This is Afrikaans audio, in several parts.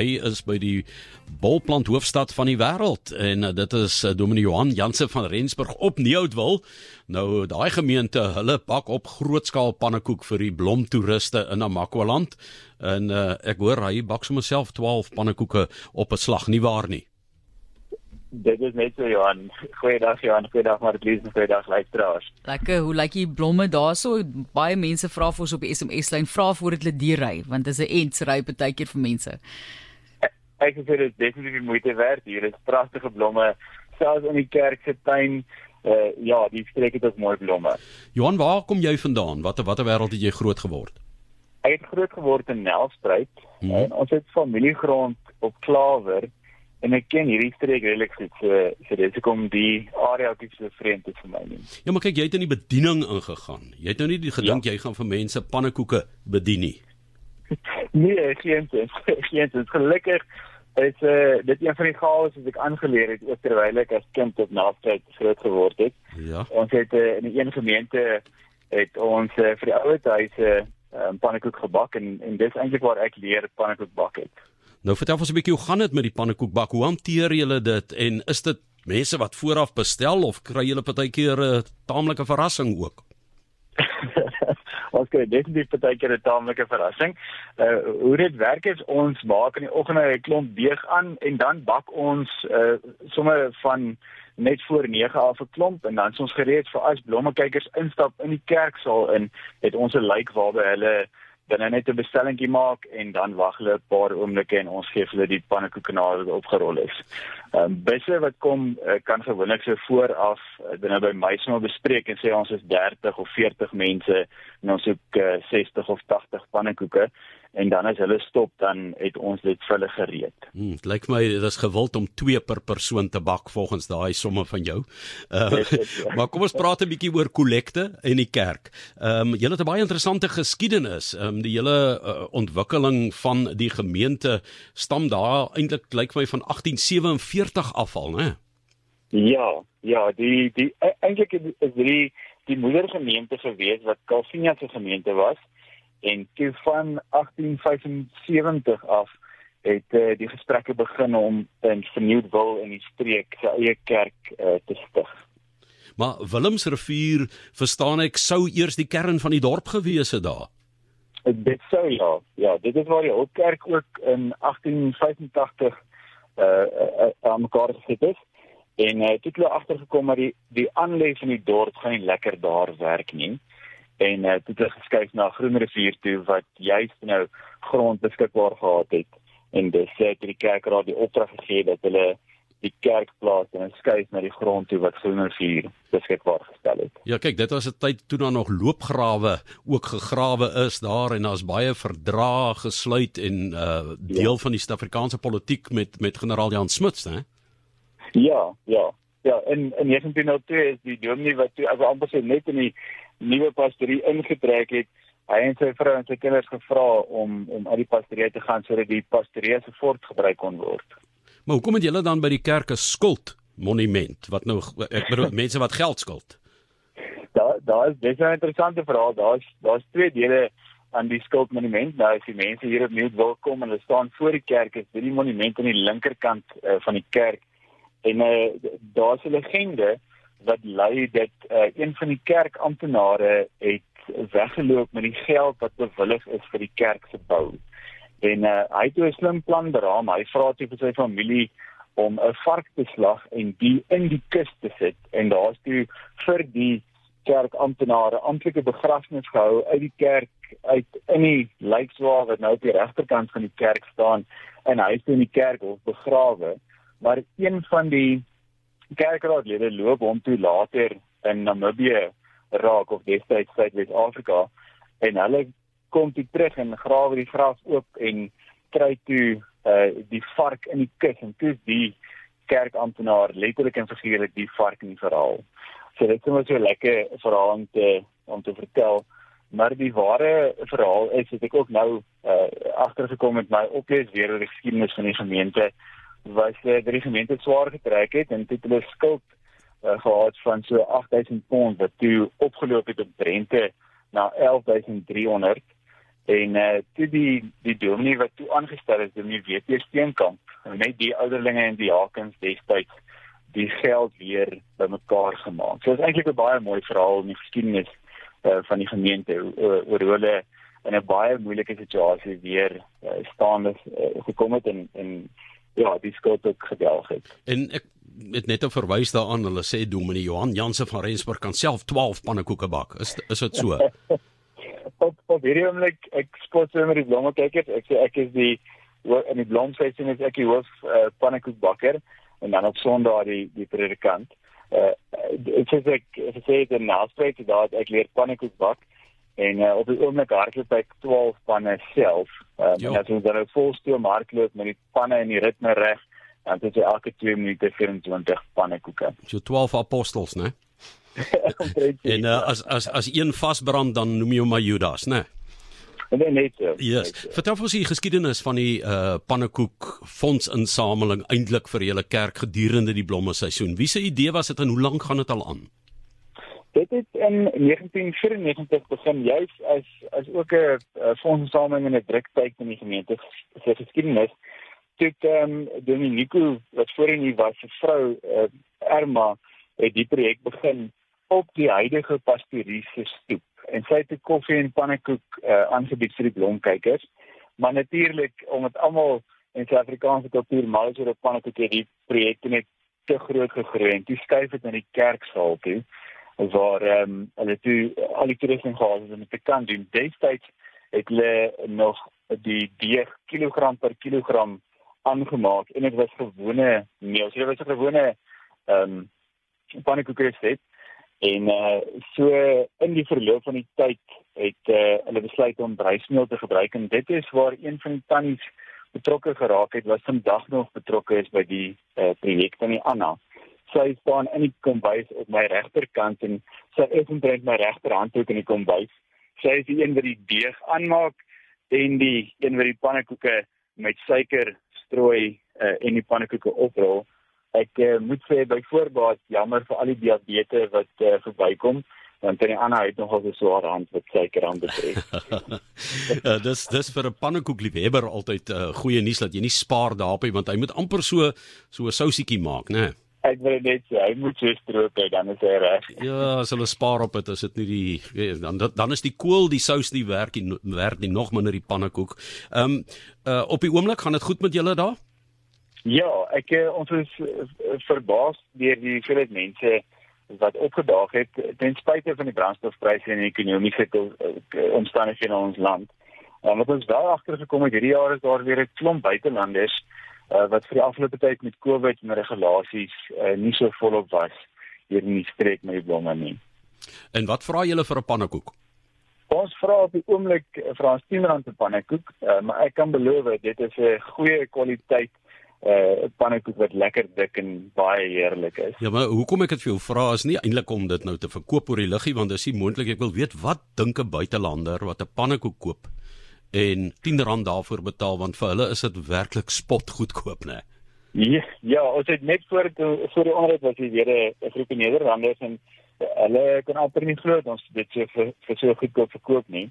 Hy is by die bolplant hoofstad van die wêreld en uh, dit is uh, Dominee Johan Jansen van Rensburg op Nieuwoudtville. Nou daai gemeente, hulle pak op grootskaal pannekoek vir die blomtoeriste in Namakwaland. En uh, ek hoor hy bak sommer self 12 pannekoeke op 'n slag, nie waar nie? Dit is net so Johan. Goeiedag Johan, goeiedag Marlies, goeiedag luisteraars. Lekker, hoe lyk die blomme daarso? Baie mense vra vir ons op SMS lyn, vra voordat hulle die ry, want dit is 'n ensry partykeer vir mense. Ek sê dit is definitief die moeite werd. Hier is pragtige blomme, selfs in die kerk se tuin. Uh, ja, die streek het ook mooi blomme. Johan, waar kom jy vandaan? Watter watter wêreld het jy groot geword? Ek het groot geword in Nelspruit. Hmm. En ons het familiegrond op Klawer en ek ken hierdie streek regtig goed so so dit is kom die area wat so vreemd is vir my nie. Ja, maar kyk, jy het in die bediening ingegaan. Jy het nou nie die gedink ja. jy gaan vir mense pannekoeke bedien nie. nee, geen sin. Geen sin. Gelukkig is uh, dit een van die gawes wat ek aangeleer het ook terwyl ek as kind op Naafheid groot geword het. Ja. Ons het uh, in 'n een gemeente het ons uh, vir die ouer huise um, pannekoek gebak en en dis eintlik waar ek leer pannekoek bak het. Nou vertel ons 'n bietjie hoe gaan dit met die pannekoekbak? Hoe hanteer julle dit en is dit mense wat vooraf bestel of kry julle partykeer 'n taamlike verrassing ook? Ons kry definitief partykeer 'n taamlike verrassing. Uh hoe dit werk is ons maak in die oggend 'n klomp deeg aan en dan bak ons uh sommer van net voor 9 af 'n klomp en dan is ons gereed vir as blommekykers instap in die kerksaal in het ons 'n lyk waarby hulle dan net 'n bestellingkie maak en dan wag hulle 'n paar oomblikke en ons gee hulle die pannekoeke nadat dit opgerol is. Ehm um, busse wat kom uh, kan gewoonlik so vooraf uh, binne by my sommer bespreek en sê ons is 30 of 40 mense en ons soek uh, eh, 60 of 80 pannekoeke en dan as hulle stop dan het ons dit vir hulle gereed. Hmm, dit lyk my dit is gewild om 2 per persoon te bak volgens daai somme van jou. Uh, maar kom ons praat 'n bietjie oor kollekte en die kerk. Ehm um, julle het 'n baie interessante geskiedenis. Ehm um, die hele uh, ontwikkeling van die gemeente stam daar eintlik lyk my van 1847 af al, né? Ja, ja, die die e-, eintlik is die die moedergemeente gewees wat Calvinia se gemeente was en toe van 1875 af het uh, die gesprekke begin om in vernieuwd wil in die streek sy eie kerk uh, te stig. Maar Willemsrivier, verstaan ek, sou eers die kern van die dorp gewees het daar. Dit sou ja. Ja, dit is waar die ou kerk ook in 1885 uh, uh, aan mekaar gesit is. En uh, toe het hulle agtergekom dat die die aanlei van die dorp gaan nie lekker daar werk nie en uh, toe het geskuif na Groenrivier toe wat juist nou grond beskikbaar gehad het en dis het die kerkraad die opdrag gegee dat hulle die kerk plaas en skuif na die grond toe wat Groenrivier beskikbaar gestel het. Ja, kyk, dit was 'n tyd toe daar nog loopgrawe ook gegrawe is daar en daar's baie verdrae gesluit en uh deel ja. van die Suid-Afrikaanse politiek met met generaal Jan Smuts, hè? Ja, ja. Ja, en in 1902 is die dominee wat toe as amper sê net in die nuwe pastorie ingetrek het, hy en sy vrou en sy kinders gevra om om uit die pastorie te gaan sodat die pastorie se voortgebruik kon word. Maar hoekom het julle dan by die kerk 'n skuld monument wat nou ek bedoel mense wat geld skuld? Daar daar is 'n interessante verhaal. Daar's daar's twee dele aan die skuldmonument. Nou as die mense hier op nuut wil kom en hulle staan voor die kerk, is dit die monument aan die linkerkant uh, van die kerk. En uh, daar's 'n legende wat lui dat uh, een van die kerkamptenare het weggeloop met die geld wat bewillig is vir die kerk se bou. En uh, hy het 'n slim plan beraam. Hy vra toe vir sy familie om 'n vark te slag en die in die kus te sit en daar's toe vir die kerkamptenare amptelike begrafnis gehou uit die kerk uit in die lijkswaar wat nou op die regterkant van die kerk staan en hy is in die kerk of begrawe maar een van die kerkraadlede loop hom toe later in Namibië raak of destyds Suid-Afrika en hulle kom toe terug en grawe die graf oop en kry toe uh, die vark in die kus en toe die kerkamptenaar letterlik en figuurlik die vark in die verhaal. So dit is net so lekker verhaal om te om te vertel. Maar die ware verhaal is dat ek ook nou uh, agtergekom het my oplees weer oor die geskiedenis van die gemeente was uh, die gemeente swaar getrek het en dit hulle skuld uh, gehad van so 8000 pond wat toe opgeloop het op rente na 11300 En eh uh, toe die die dominee wat toe aangestel is, die WP Steenkamp, net die ouderlinge en die Hakens destyds die geld weer bymekaar gemaak. So is eintlik 'n baie mooi verhaal in die geskiedenis uh, van die gemeente oor hoe hulle in 'n baie moeilike situasie weer uh, staande uh, gekom het en en ja, die skuld ook gedelg het. En ek het net op verwys daaraan hulle sê Dominee Johan Jansen van Rensburg kan self 12 pannekoeke bak. Is is dit so? op op hierdie oomblik ek spot so met die blomme kykers. Ek sê ek is die in die blomseisoen is ek die hoof uh, pannekoekbakker en dan op Sondag die die predikant. Uh dit is ek ek sê dit nou spreek dat ek leer pannekoek bak en uh, op die oomblik hardloop ek 12 panne self. Uh, en as ons dan nou volstoom hardloop met die panne in die ritme reg, dan het jy elke 2 minute 24 pannekoeke. So 12 apostels, né? en uh, as as as een vasbrand dan noem jy hom maar Judas, né? Nee, net so. Yes. Vertel ons die geskiedenis van die uh pannekoek fondsinsameling eintlik vir julle kerk gedurende die blomme seisoen. Wie se idee was dit en hoe lank gaan dit al aan? Dit het in 1994 begin juis as as ook 'n fondsinsameling in 'n druktyd in die gemeente se geskiedenis. Toe ehm um, Dominico wat voorheen hier was, 'n vrou uh, Erma het die projek begin op die huidige pastorie se stoep en sy het 'n koffie en pannekoek uh, aangebied vir die blomkykers. Maar natuurlik omdat almal in Suid-Afrikaanse kultuur mal is oor pannekoek het die projek net te groot gegroei en toe skuif dit na die kerksaal toe waar ehm um, hulle toe al die toerusting gehad het om te kan doen. Destyds het hulle nog die deeg kilogram per kilogram aangemaak en dit was gewone meel. So dit was 'n gewone ehm um, pannekoek resep En uh so in die verloop van die tyd het uh hulle besluit om brysmeel te gebruik en dit is waar een van die tannies betrokke geraak het wat vandag nog betrokke is by die uh projek van die Anna. Sy staan in die kombuis op my regterkant en sy is omtrent my regterhand ook in die kombuis. Sy is die een wat die deeg aanmaak en die een wat die pannekoeke met suiker strooi uh en die pannekoeke oprol. Ek uh, moet sê byvoorbeeld jammer vir al die diabetes wat uh, verbykom want dan aan hy het nogal so swaar hand wat suiker aan betref. uh, dis dis vir 'n pannekoekliefhebber altyd 'n uh, goeie nuus dat jy nie spaar daarop nie want hy moet amper so so 'n sousietjie maak, né? Nee. Ek wil net sê hy moet so stroop hê dan is hy reg. Ja, as hulle spaar op dit as dit nie die dan dan is die kool die sous nie werk nie werk nie nog minder die pannekoek. Ehm um, uh, op die oomblik gaan dit goed met julle daar? Ja, ek eh, ons is eh, verbaas deur die hoeveelheid mense wat opgedaag het ten spyte van die brandstofpryse en die ekonomiese eh, omstandighede in ons land. Maar wat ons wel agtergekom het hierdie jaar is daar weer 'n klomp buitelanders uh, wat vir die afgelope tyd met COVID en regulasies uh, nie so volop was hier in die streek met die blomme nie. En wat vra julle vir 'n pannekoek? Ons vra op die oomblik vir ons 10 rand per pannekoek, uh, maar ek kan beloof dit is 'n goeie kwaliteit uh pannekoek wat lekker dik en baie heerlik is. Ja, maar hoekom ek dit vir jou vra is nie eintlik om dit nou te verkoop oor die luggie want dis nie moontlik ek wil weet wat dink 'n buitelander wat 'n pannekoek koop en 10 rand daarvoor betaal want vir hulle is dit werklik spot goedkoop nê. Ja, ja, ons het net voor voor die onderhoud was hier weer 'n groep Nederlanders en hulle kon amper nie glo dat ons dit so vir, vir so goedkoop verkoop nie.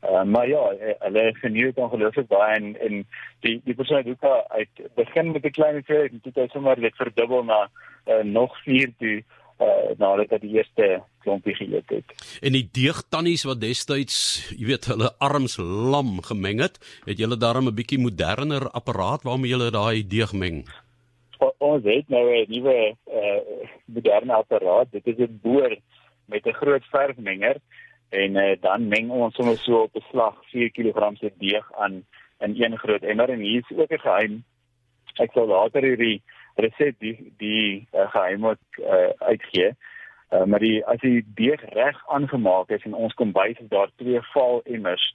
Uh, maar ja, eh, hulle geniet ongelooflik baie en en die die persoon ook uit begin met 'n klein hoeveelheid en toe het hy sommer dit verdubbel na uh, nog 4 toe uh, nadat hy die eerste klompie geëet het. En die deegtannies wat destyds, jy weet, hulle arms lam gemeng het, het julle daarom 'n bietjie moderner apparaat waarmee julle daai deeg meng. Ons het nou 'n nuwe uh, moderne apparaat. Dit is 'n boor met 'n groot verfmenger en uh, dan meng ons sommer so op 'n slag 4 kg se deeg aan in een groot emmer en hier is ook 'n geheim. Ek sal later hierdie resep die die uh, geheim moet uh, uitgee. Uh, maar die as die deeg reg aangemaak is en ons kombuis is daar twee val emmers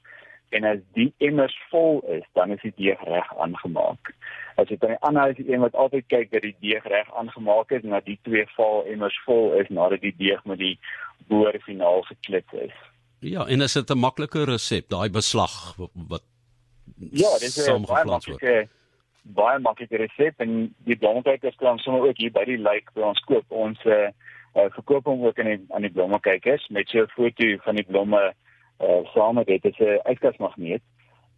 en as die emmers vol is, dan is die deeg reg aangemaak. As jy dan die ander is die een wat altyd kyk dat die deeg reg aangemaak is en dat die twee val emmers vol is nadat die deeg met die boor finaal geklit is. Ja, en is dit 'n maklike resep, daai beslag wat Ja, dit is 'n baie maklike baie maklike resep en die blommekykers kan sommer ook hier by die lake by ons koop. Ons uh verkoop hom ook aan die aan die blommekykers met so 'n foto van die blomme uh saam met dit is 'n yskasmagneet.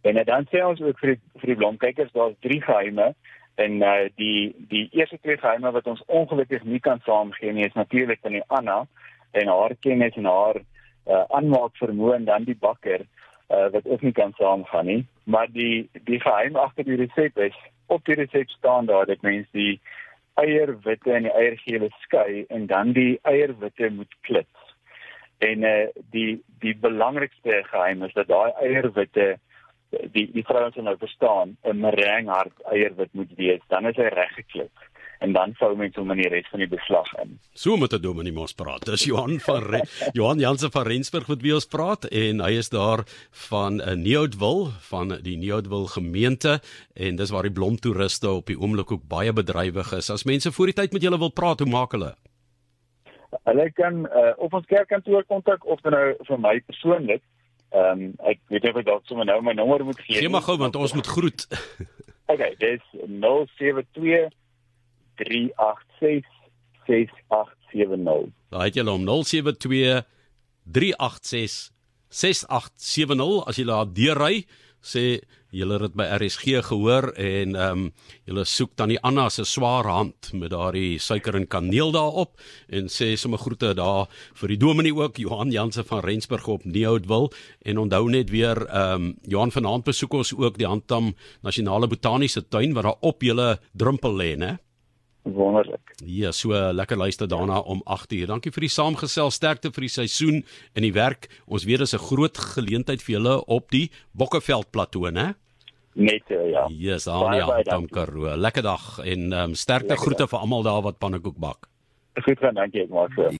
En uh, dan sê ons ook vir die, vir die blomkykers daar's drie geheime en uh die die eerste twee geheime wat ons ongelukkig nie kan saamgee nie is natuurlik van die Anna en haar kennis en haar uh aanmaak vermoë en dan die bakker uh wat ook nie kan saamgaan nie. Maar die die geheim agter die resep is op die resep staan daar dat mens die eierwitte en die eiergele skei en dan die eierwitte moet klits. En eh uh, die die belangrikste geheim is dat daai eierwitte die die vrouens nou verstaan 'n meringhard eierwit moet wees, dan is hy reg geklip en dan sou mens hom in die res van die beslag in. So moet dit Dominie mos praat. Dis Johan van Re Johan Jansen van Rensburg wat wie ons praat en hy is daar van 'n uh, Neoudtville van die Neoudtville gemeente en dis waar die blomtoeriste op die oomblik ook baie bedrywig is. As mense voor die tyd met julle wil praat, hoe maak hulle? Hulle kan uh, op ons kerkkantoor kontak of dan nou vir my persoonlik. Ehm um, ek weet nie of ek dalk sommer nou my nommer moet gee. Gee maar gou want ons moet groet. okay, dis 072 386 6870. Daai het julle om 072 386 6870 as jy daar deurry sê julle het by RSG gehoor en ehm um, julle soek dan die Anna se swaar hand met daardie suiker en kaneel daarop. En sê sommer groete daar vir die dominee ook Johan Jansen van Rensburg op Nieuwoudtville en onthou net weer ehm um, Johan vanaand besoek ons ook die Handtam Nasionale Botaniese Tuin wat daar op julle drempel lê né wonderlik. Ja, so lekker luister daarna om 8uur. Dankie vir die saamgesel, sterkte vir die seisoen en die werk. Ons weet dit is 'n groot geleentheid vir julle op die Bokkeveld plateau, né? Net so, ja. Ja, yes, die Dam Karoo. Lekker dag en ehm um, sterkte lekker groete dag. vir almal daar wat pannekoek bak. Goed gaan, dankie, ek maak so.